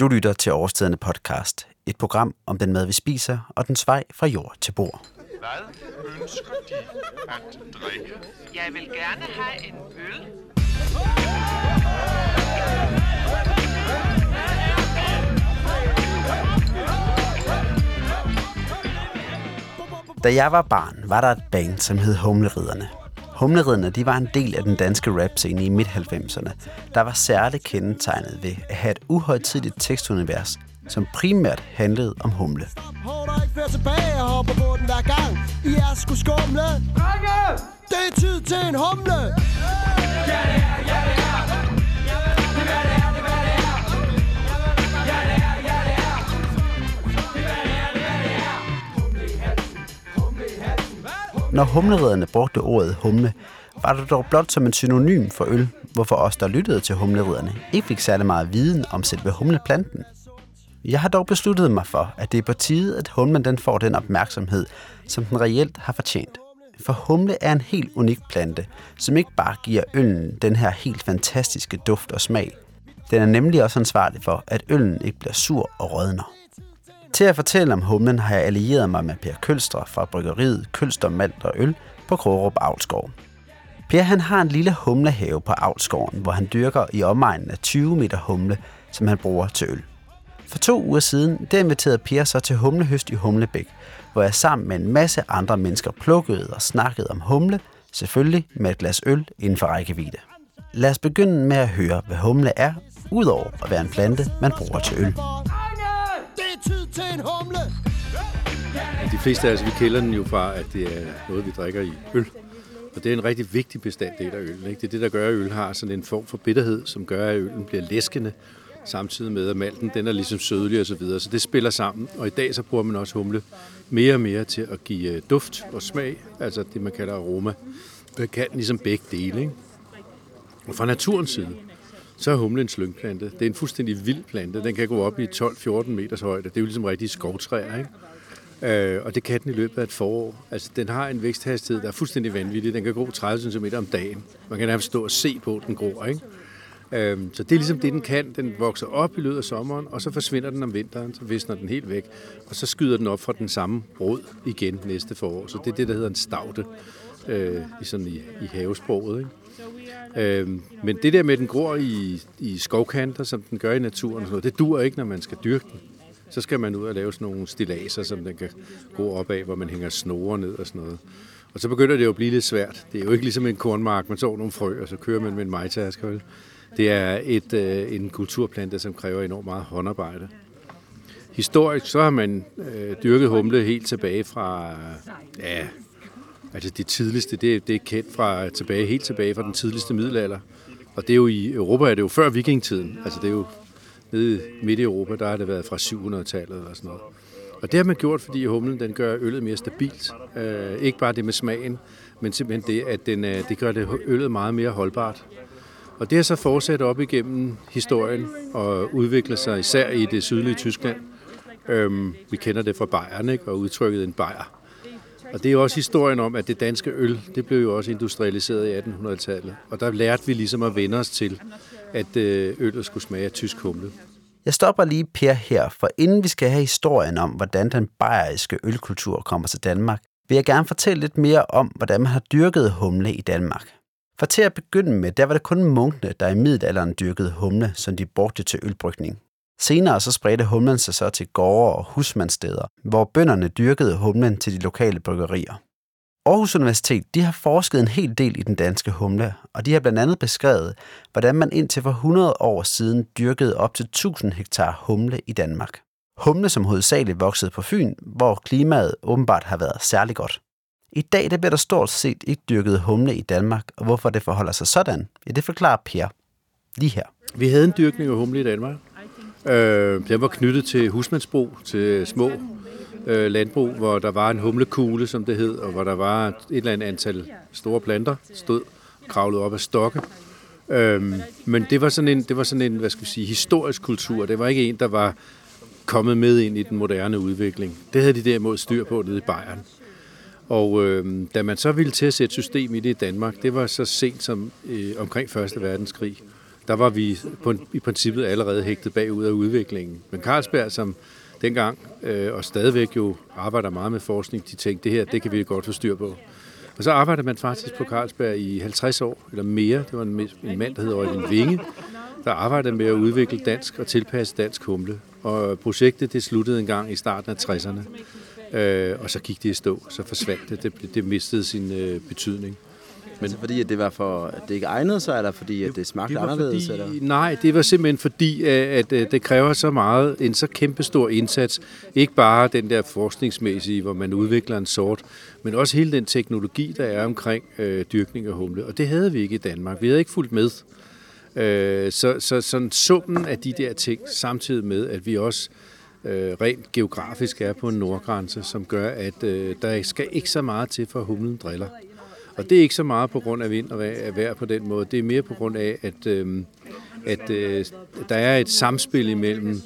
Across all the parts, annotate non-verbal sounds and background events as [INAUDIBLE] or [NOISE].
Du lytter til Årstiderne podcast, et program om den mad, vi spiser, og dens vej fra jord til bord. Hvad ønsker de at drikke? Jeg vil gerne have en øl. Da jeg var barn, var der et band, som hed Humleriderne. Humleriderne de var en del af den danske rap-scene i midt-90'erne, der var særligt kendetegnet ved at have et uhøjtidligt tekstunivers, som primært handlede om humle. Det er tid til en humle Når humleriderne brugte ordet humle, var det dog blot som en synonym for øl, hvorfor os, der lyttede til humleriderne, ikke fik særlig meget viden om selve humleplanten. Jeg har dog besluttet mig for, at det er på tide, at humlen den får den opmærksomhed, som den reelt har fortjent. For humle er en helt unik plante, som ikke bare giver øllen den her helt fantastiske duft og smag. Den er nemlig også ansvarlig for, at øllen ikke bliver sur og rådner. Til at fortælle om humlen har jeg allieret mig med Per Kølstre fra bryggeriet Kølster Malt og Øl på Krogerup Avlskov. Per han har en lille humlehave på Avlskoven, hvor han dyrker i omegnen af 20 meter humle, som han bruger til øl. For to uger siden, der inviterede Per så til humlehøst i Humlebæk, hvor jeg sammen med en masse andre mennesker plukkede og snakkede om humle, selvfølgelig med et glas øl inden for rækkevidde. Lad os begynde med at høre, hvad humle er, udover at være en plante, man bruger til øl. Til en humle De fleste af os, vi kender den jo fra, at det er noget, vi drikker i øl. Og det er en rigtig vigtig bestanddel af øllen. Ikke? Det er det, der gør, at øl har sådan en form for bitterhed, som gør, at øllen bliver læskende, samtidig med, at malten den er ligesom sødlig og så videre. Så det spiller sammen. Og i dag så bruger man også humle mere og mere til at give øh, duft og smag, altså det, man kalder aroma. Man kan ligesom begge dele. Ikke? Og fra naturens side, så er humlen en slyngplante. Det er en fuldstændig vild plante. Den kan gå op i 12-14 meters højde. Det er jo ligesom rigtige skovtræer, ikke? Øh, og det kan den i løbet af et forår. Altså, den har en væksthastighed, der er fuldstændig vanvittig. Den kan gro 30 cm om dagen. Man kan nærmest stå og se på, at den gror, ikke? Øh, så det er ligesom det, den kan. Den vokser op i løbet af sommeren, og så forsvinder den om vinteren, så visner den helt væk. Og så skyder den op fra den samme rod igen næste forår. Så det er det, der hedder en stavte øh, i, sådan i, i havesproget, ikke? Øhm, men det der med, at den gror i, i skovkanter, som den gør i naturen, og sådan noget, det dur ikke, når man skal dyrke den. Så skal man ud og lave sådan nogle stilaser, som den kan gå op af, hvor man hænger snore ned og sådan noget. Og så begynder det jo at blive lidt svært. Det er jo ikke ligesom en kornmark, man så nogle frø, og så kører man med en majtaske. vel? Det er et, øh, en kulturplante, som kræver enormt meget håndarbejde. Historisk så har man øh, dyrket humle helt tilbage fra, ja, altså det tidligste, det, det er kendt fra tilbage, helt tilbage fra den tidligste middelalder. Og det er jo i Europa, er det jo før vikingtiden. Altså det er jo nede midt i Europa, der har det været fra 700-tallet eller sådan noget. Og det har man gjort, fordi humlen den gør øllet mere stabilt. Øh, ikke bare det med smagen, men simpelthen det, at den, øh, det gør det øllet meget mere holdbart. Og det har så fortsat op igennem historien og udviklet sig især i det sydlige Tyskland. Øhm, vi kender det fra Bayern, ikke? og udtrykket en bajer. Og det er jo også historien om, at det danske øl, det blev jo også industrialiseret i 1800-tallet. Og der lærte vi ligesom at vende os til, at øh, øllet skulle smage af tysk humle. Jeg stopper lige Per her, for inden vi skal have historien om, hvordan den bayeriske ølkultur kommer til Danmark, vil jeg gerne fortælle lidt mere om, hvordan man har dyrket humle i Danmark. For til at begynde med, der var det kun munkene, der i middelalderen dyrkede humle, som de brugte til ølbrygning. Senere så spredte humlen sig så til gårde og husmandsteder, hvor bønderne dyrkede humlen til de lokale bryggerier. Aarhus Universitet de har forsket en hel del i den danske humle, og de har blandt andet beskrevet, hvordan man indtil for 100 år siden dyrkede op til 1000 hektar humle i Danmark. Humle, som hovedsageligt voksede på Fyn, hvor klimaet åbenbart har været særlig godt. I dag der bliver der stort set ikke dyrket humle i Danmark, og hvorfor det forholder sig sådan, ja, det forklarer Per lige her. Vi havde en dyrkning af humle i Danmark. Øh, den var knyttet til husmandsbrug, til små øh, landbrug, hvor der var en humlekugle, som det hed, og hvor der var et eller andet antal store planter, stod kravlet op af stokke. Øhm, men det var, sådan en, det var sådan en, hvad skal vi sige, historisk kultur. Det var ikke en, der var kommet med ind i den moderne udvikling. Det havde de derimod styr på nede i Bayern. Og øh, da man så ville til at sætte system i det i Danmark, det var så sent som øh, omkring 1. verdenskrig der var vi på, i princippet allerede hægtet bagud af udviklingen. Men Carlsberg, som dengang øh, og stadigvæk jo arbejder meget med forskning, de tænkte, det her, det kan vi godt få styr på. Og så arbejdede man faktisk på Carlsberg i 50 år, eller mere. Det var en, en mand, der hedder Øjvind Vinge, der arbejdede med at udvikle dansk og tilpasse dansk humle. Og projektet det sluttede en gang i starten af 60'erne, øh, og så gik det i stå, så forsvandt det, det, det mistede sin øh, betydning. Men altså fordi at det var for, at det ikke egnede sig, eller fordi at det smagte det anderledes? Fordi, eller? Nej, det var simpelthen fordi, at, at det kræver så meget, en så kæmpestor indsats. Ikke bare den der forskningsmæssige, hvor man udvikler en sort, men også hele den teknologi, der er omkring øh, dyrkning af humle. Og det havde vi ikke i Danmark. Vi havde ikke fulgt med. Øh, så, så sådan summen af de der ting, samtidig med, at vi også øh, rent geografisk er på en nordgrænse, som gør, at øh, der skal ikke så meget til, for humlen driller. Og det er ikke så meget på grund af vind og vejr på den måde. Det er mere på grund af, at, øh, at øh, der er et samspil imellem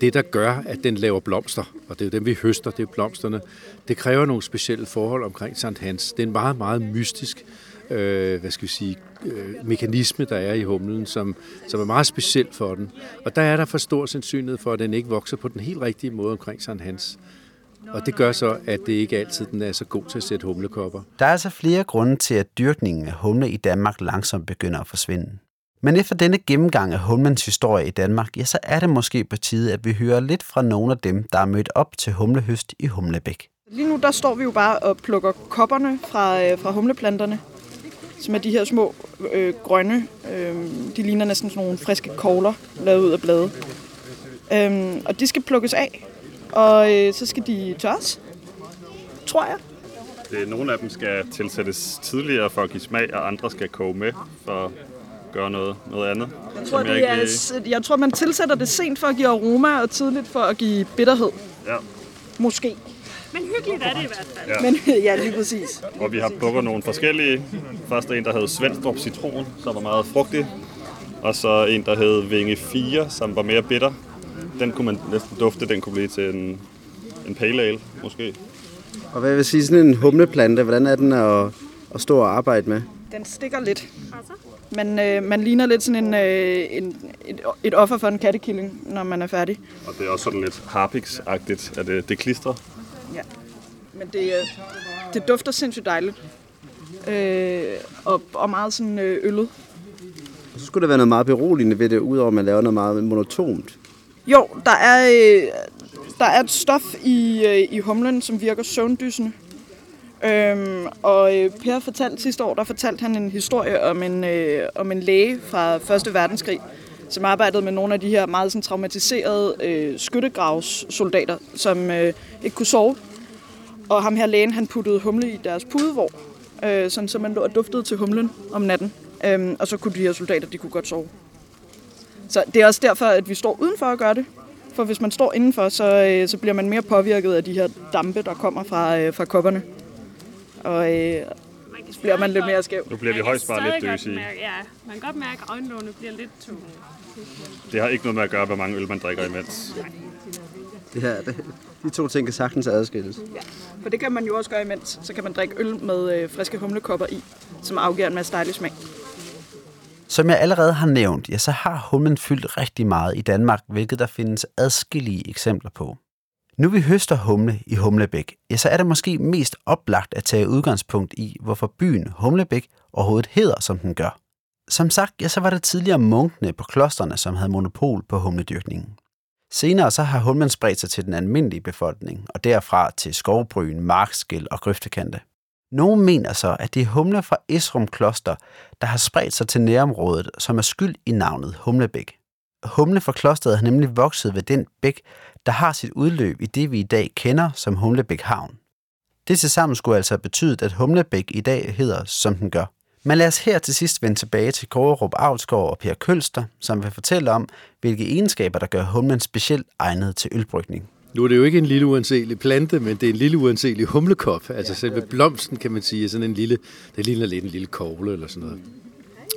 det, der gør, at den laver blomster, og det er jo dem, vi høster, det er blomsterne. Det kræver nogle specielle forhold omkring Sankt Hans. Det er en meget, meget mystisk øh, hvad skal vi sige, øh, mekanisme, der er i humlen, som, som er meget speciel for den. Og der er der for stor sandsynlighed for, at den ikke vokser på den helt rigtige måde omkring Sankt Hans. Og det gør så, at det ikke altid den er så god til at sætte humlekopper. Der er altså flere grunde til, at dyrkningen af humle i Danmark langsomt begynder at forsvinde. Men efter denne gennemgang af humlens historie i Danmark, ja, så er det måske på tide, at vi hører lidt fra nogle af dem, der er mødt op til humlehøst i Humlebæk. Lige nu der står vi jo bare og plukker kopperne fra, øh, fra humleplanterne, som er de her små øh, grønne. Øh, de ligner næsten sådan nogle friske kogler, lavet ud af blade. Øh, og de skal plukkes af, og øh, så skal de tørres, tror jeg. Det, nogle af dem skal tilsættes tidligere for at give smag, og andre skal koge med for at gøre noget, noget andet. Jeg tror, det er, lige... jeg tror, man tilsætter det sent for at give aroma, og tidligt for at give bitterhed. Ja. Måske. Men hyggeligt er det i hvert fald. Ja. Men, [LAUGHS] ja, lige præcis. Og vi har plukket nogle forskellige. Først en, der hed Svendstrup Citron, som var meget frugtig. Og så en, der hed Vinge 4, som var mere bitter. Den kunne man næsten dufte, den kunne blive til en, en pale ale, måske. Og hvad vil sige, sådan en humleplante, hvordan er den at, at stå og arbejde med? Den stikker lidt. Man, øh, man ligner lidt sådan en, øh, en, et, et offer for en kattekilling, når man er færdig. Og det er også sådan lidt harpix-agtigt, at det, det klistrer. Ja, men det, øh, det dufter sindssygt dejligt. Øh, og, og meget sådan øh, øllet. Og så skulle der være noget meget beroligende ved det, udover at man laver noget meget monotont. Jo, der er, øh, der er et stof i, øh, i humlen, som virker søvndysende. Øhm, og øh, Per fortalte sidste år, der fortalte han en historie om en, øh, om en læge fra Første Verdenskrig, som arbejdede med nogle af de her meget sådan, traumatiserede øh, skyttegravssoldater, som øh, ikke kunne sove. Og ham her lægen, han puttede humle i deres pudevår, øh, sådan, så man lå og duftede til humlen om natten. Øhm, og så kunne de her soldater, de kunne godt sove. Så det er også derfor, at vi står udenfor at gøre det. For hvis man står indenfor, så, øh, så bliver man mere påvirket af de her dampe, der kommer fra, øh, fra kopperne. Og øh, så bliver man lidt mere skæv. Nu bliver vi højst bare lidt døsige. Mærke, ja, man kan godt mærke, at øjenlågene bliver lidt tunge. Det har ikke noget med at gøre, hvor mange øl man drikker imens. Det her, det, de to ting kan sagtens adskilles. Ja, for det kan man jo også gøre imens. Så kan man drikke øl med øh, friske humlekopper i, som afgiver en masse dejlig smag. Som jeg allerede har nævnt, ja, så har humlen fyldt rigtig meget i Danmark, hvilket der findes adskillige eksempler på. Nu vi høster humle i Humlebæk, ja, så er det måske mest oplagt at tage udgangspunkt i, hvorfor byen Humlebæk overhovedet hedder, som den gør. Som sagt, ja, så var det tidligere munkene på klosterne, som havde monopol på humledyrkningen. Senere så har humlen spredt sig til den almindelige befolkning, og derfra til skovbryn, markskæl og grøftekante. Nogle mener så, at det er humle fra Esrum Kloster, der har spredt sig til nærområdet, som er skyld i navnet Humlebæk. Humle fra klosteret har nemlig vokset ved den bæk, der har sit udløb i det, vi i dag kender som Humlebæk Havn. Det tilsammen skulle altså betyde, at Humlebæk i dag hedder, som den gør. Men lad os her til sidst vende tilbage til Gårerup Avlsgaard og Per Kølster, som vil fortælle om, hvilke egenskaber, der gør humlen specielt egnet til ølbrygning. Nu er det jo ikke en lille uanselig plante, men det er en lille uanselig humlekop. Altså selve blomsten, kan man sige, er sådan en lille, det ligner lidt en lille kogle eller sådan noget.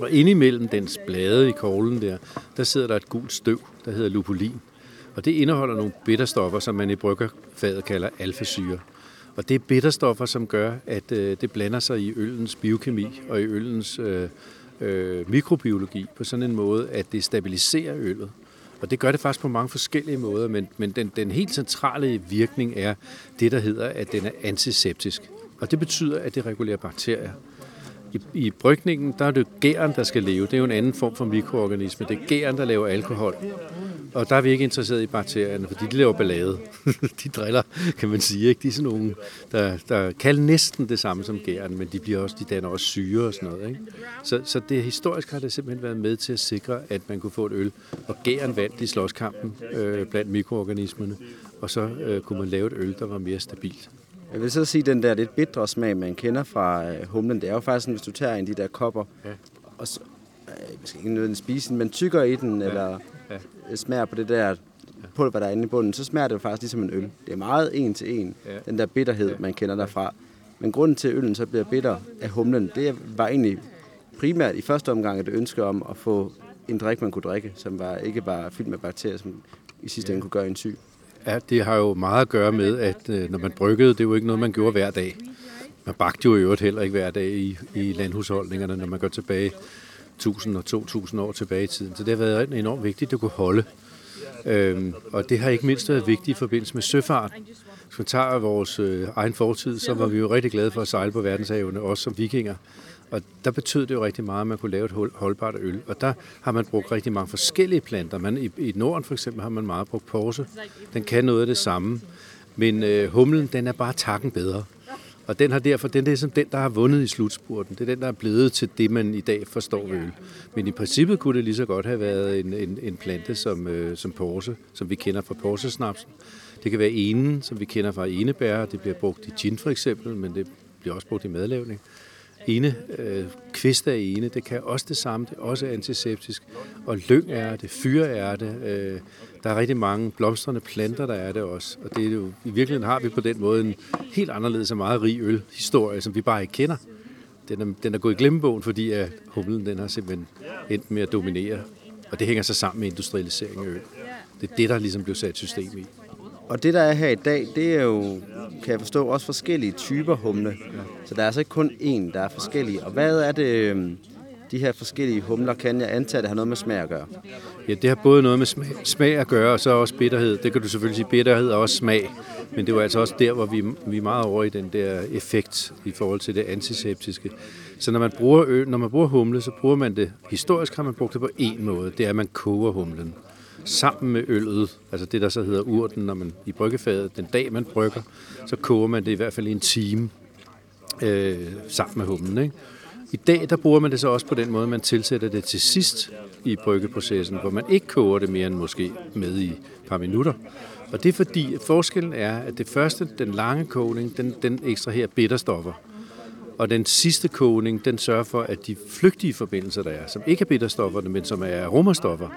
Og indimellem dens blade i koglen der, der sidder der et gult støv, der hedder lupulin. Og det indeholder nogle bitterstoffer, som man i bryggerfaget kalder alfasyre. Og det er bitterstoffer, som gør, at øh, det blander sig i øllens biokemi og i øllens øh, øh, mikrobiologi på sådan en måde, at det stabiliserer øllet. Og det gør det faktisk på mange forskellige måder, men, men den, den helt centrale virkning er det, der hedder, at den er antiseptisk. Og det betyder, at det regulerer bakterier. I, I brygningen, der er det gæren, der skal leve. Det er jo en anden form for mikroorganisme. Det er gæren, der laver alkohol. Og der er vi ikke interesseret i bakterierne, fordi de laver ballade. [LAUGHS] de driller, kan man sige. Ikke? De er sådan nogle, der, der kan næsten det samme som gæren, men de, bliver også, de danner også syre og sådan noget. Ikke? Så, så det historisk har det simpelthen været med til at sikre, at man kunne få et øl. Og gæren vandt i slåskampen øh, blandt mikroorganismerne. Og så øh, kunne man lave et øl, der var mere stabilt. Jeg vil så sige, at den der lidt bitre smag, man kender fra øh, humlen, det er jo faktisk hvis du tager en af de der kopper, Ja. og så, øh, skal ikke nødvendigvis spise den, men tykker i den, ja. eller Ja. smager på det der pulver, der er inde i bunden, så smager det jo faktisk ligesom en øl. Det er meget en til en, Ja. den der bitterhed, man kender derfra. Men grunden til, at øllen så bliver bitter af humlen, det var egentlig primært i første omgang et ønske om at få en drik, man kunne drikke, som var, ikke var fyldt med bakterier, som i sidste ende kunne gøre en syg. Ja, det har jo meget at gøre med, at øh, når man bryggede, det er jo ikke noget, man gjorde hver dag. Man bagte jo i øvrigt heller ikke hver dag i, i landhusholdningerne, når man går tilbage 1000 og 2000 år tilbage i tiden. Så det har været enormt vigtigt, at det kunne holde. Øhm, og det har ikke mindst været vigtigt i forbindelse med søfart. Hvis man tager vores øh, egen fortid, så var vi jo rigtig glade for at sejle på verdenshavene, også som vikinger. Og der betød det jo rigtig meget, at man kunne lave et holdbart øl. Og der har man brugt rigtig mange forskellige planter. Man, i, I Norden for eksempel har man meget brugt porse. Den kan noget af det samme. Men øh, humlen, den er bare takken bedre. Og den har derfor, den er ligesom den, der har vundet i slutspurten. Det er den, der er blevet til det, man i dag forstår øl. Men i princippet kunne det lige så godt have været en, en, en plante som, øh, som porse, som vi kender fra porsesnapsen. Det kan være enen, som vi kender fra enebær. Det bliver brugt i gin for eksempel, men det bliver også brugt i madlavning. Ene, øh, kvist af ene, det kan også det samme, det er også antiseptisk. Og lyng er det, fyr er det, øh, der er rigtig mange blomstrende planter, der er det også. Og det er jo, i virkeligheden har vi på den måde en helt anderledes og meget rig ølhistorie, som vi bare ikke kender. Den er, den er gået i glemmebogen, fordi at humlen den har simpelthen endt med at dominere. Og det hænger så sammen med industrialisering af øl. Det er det, der ligesom blev sat system i. Og det, der er her i dag, det er jo, kan jeg forstå, også forskellige typer humle. Så der er altså ikke kun én, der er forskellige. Og hvad er det, øhm, de her forskellige humler kan jeg antage, det har noget med smag at gøre? Ja, det har både noget med smag, smag at gøre, og så også bitterhed. Det kan du selvfølgelig sige, bitterhed og også smag. Men det er jo altså også der, hvor vi, vi er meget over i den der effekt i forhold til det antiseptiske. Så når man bruger, ø, når man bruger humle, så bruger man det, historisk har man brugt det på én måde. Det er, at man koger humlen sammen med øllet, altså det, der så hedder urten, når man i bryggefaget, den dag man brygger, så koger man det i hvert fald i en time øh, sammen med humlen. Ikke? I dag der bruger man det så også på den måde, man tilsætter det til sidst i bryggeprocessen, hvor man ikke koger det mere end måske med i et par minutter. Og det er fordi, at forskellen er, at det første, den lange kogning, den, den ekstraherer bitterstoffer. Og den sidste kogning, den sørger for, at de flygtige forbindelser, der er, som ikke er bitterstofferne, men som er aromastoffer,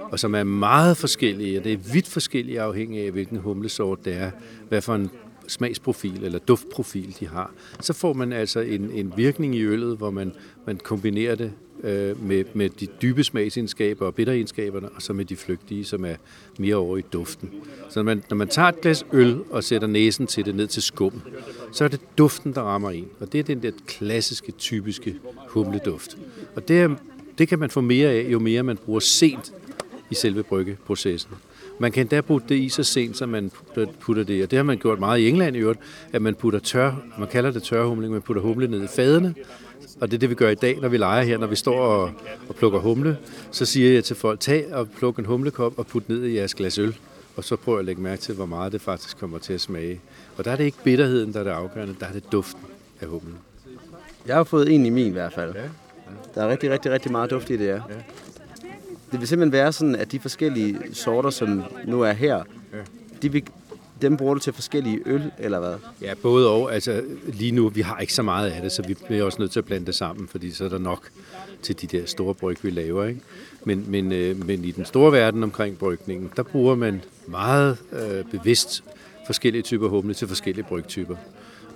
og som er meget forskellige, og det er vidt forskellige afhængig af, hvilken humlesort det er, hvad for en smagsprofil eller duftprofil de har, så får man altså en, en virkning i øllet, hvor man, man kombinerer det øh, med, med de dybe smagsegenskaber og bitteregenskaberne, og så med de flygtige, som er mere over i duften. Så når man, når man tager et glas øl og sætter næsen til det ned til skum, så er det duften, der rammer en. Og det er den der klassiske, typiske humleduft. Og det, er, det kan man få mere af, jo mere man bruger sent i selve bryggeprocessen. Man kan endda putte det i så sent, som man putter det, og det har man gjort meget i England i øvrigt, at man putter tør, man kalder det tørhumling, man putter humle ned i fadene, og det er det, vi gør i dag, når vi leger her, når vi står og, og plukker humle. Så siger jeg til folk, tag og pluk en humlekop og put ned i jeres glas øl. Og så prøver jeg at lægge mærke til, hvor meget det faktisk kommer til at smage. Og der er det ikke bitterheden, der er det afgørende, der er det duften af humlen. Jeg har fået en i min i hvert fald. Der er rigtig, rigtig, rigtig meget duft i det, ja. Det vil simpelthen være sådan, at de forskellige sorter, som nu er her, de vil, dem bruger du til forskellige øl, eller hvad? Ja, både og. Altså, lige nu, vi har ikke så meget af det, så vi bliver også nødt til at blande det sammen, fordi så er der nok til de der store bryg, vi laver. Ikke? Men, men, øh, men i den store verden omkring brygningen, der bruger man meget øh, bevidst forskellige typer humle til forskellige brygtyper.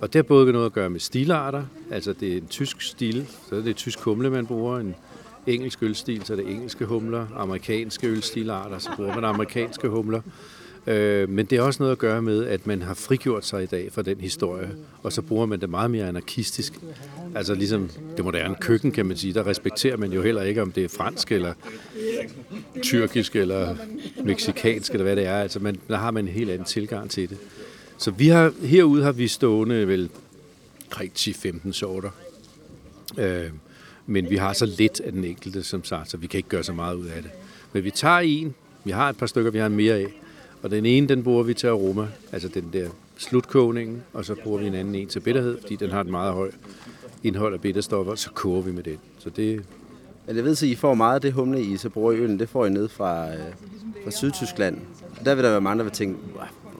Og det har både noget at gøre med stilarter, altså det er en tysk stil, så er det tysk humle, man bruger, en engelsk ølstil, så er det engelske humler, amerikanske ølstilarter, så bruger man amerikanske humler. Øh, men det er også noget at gøre med, at man har frigjort sig i dag fra den historie, og så bruger man det meget mere anarkistisk. Altså ligesom det moderne køkken, kan man sige, der respekterer man jo heller ikke, om det er fransk, eller tyrkisk, eller meksikansk, eller hvad det er. Altså man, der har man en helt anden tilgang til det. Så vi har, herude har vi stående vel omkring 10-15 sorter. Øh, men vi har så lidt af den enkelte, som sagt, så vi kan ikke gøre så meget ud af det. Men vi tager en, vi har et par stykker, vi har mere af, og den ene, den bruger vi til aroma, altså den der slutkogningen, og så bruger vi en anden en til bitterhed, fordi den har et meget højt indhold af bitterstoffer, så koger vi med den. Så det, Men jeg ved så, I får meget af det humle, I så bruger i øllen, det får I ned fra, øh, fra Sydtyskland. Og der vil der være mange, der vil tænke,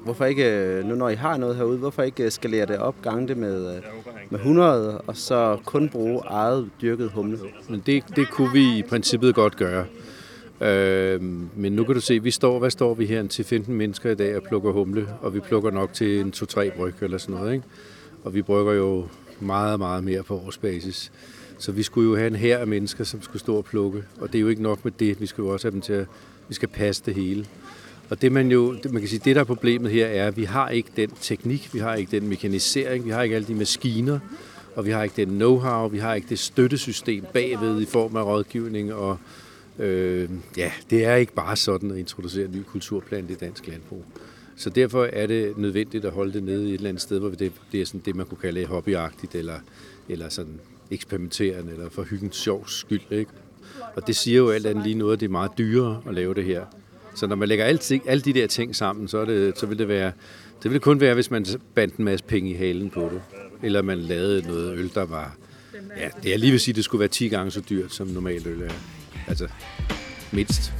hvorfor ikke, øh, nu når I har noget herude, hvorfor ikke øh, skalere det op, gange det med, øh, med 100, og så kun bruge eget dyrket humle? Men det, det kunne vi i princippet godt gøre. Øh, men nu kan du se, vi står, hvad står vi her til 15 mennesker i dag og plukker humle, og vi plukker nok til en 2-3 bryg eller sådan noget, ikke? Og vi brygger jo meget, meget mere på årsbasis. Så vi skulle jo have en her af mennesker, som skulle stå og plukke, og det er jo ikke nok med det, vi skal jo også have dem til at, vi skal passe det hele. Og det man jo, man kan sige, det der er problemet her er, at vi har ikke den teknik, vi har ikke den mekanisering, vi har ikke alle de maskiner, og vi har ikke den know-how, vi har ikke det støttesystem bagved i form af rådgivning og Øh, ja, det er ikke bare sådan at introducere en ny kulturplan i dansk landbrug. Så derfor er det nødvendigt at holde det nede i et eller andet sted, hvor det, bliver sådan det, man kunne kalde hobbyagtigt, eller, eller sådan eksperimenterende, eller for hyggens sjovs skyld. Ikke? Og det siger jo alt andet lige noget, at det er meget dyrere at lave det her. Så når man lægger alt, alle de der ting sammen, så, er det, så vil det være, det vil kun være, hvis man bandt en masse penge i halen på det. Eller man lavede noget øl, der var, ja, det er lige vil sige, at det skulle være 10 gange så dyrt, som normalt øl er. Altså, mindst.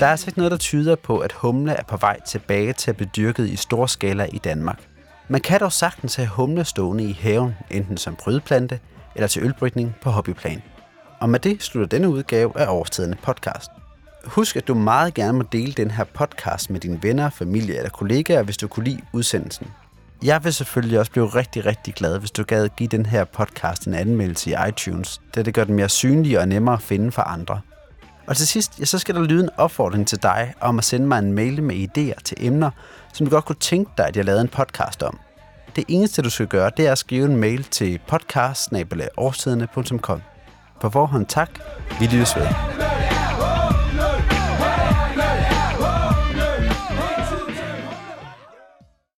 Der er altså ikke noget, der tyder på, at humle er på vej tilbage til at blive dyrket i stor skala i Danmark. Man kan dog sagtens have humle stående i haven, enten som prydplante eller til ølbrygning på hobbyplan. Og med det slutter denne udgave af Årstiderne podcast. Husk, at du meget gerne må dele den her podcast med dine venner, familie eller kollegaer, hvis du kunne lide udsendelsen. Jeg vil selvfølgelig også blive rigtig, rigtig glad, hvis du gad give den her podcast en anmeldelse i iTunes, da det gør den mere synlig og nemmere at finde for andre. Og til sidst, ja, så skal der lyde en opfordring til dig om at sende mig en mail med idéer til emner, som du godt kunne tænke dig, at jeg lavede en podcast om. Det eneste, du skal gøre, det er at skrive en mail til podcast på forhånd tak. Vi lyttes ved.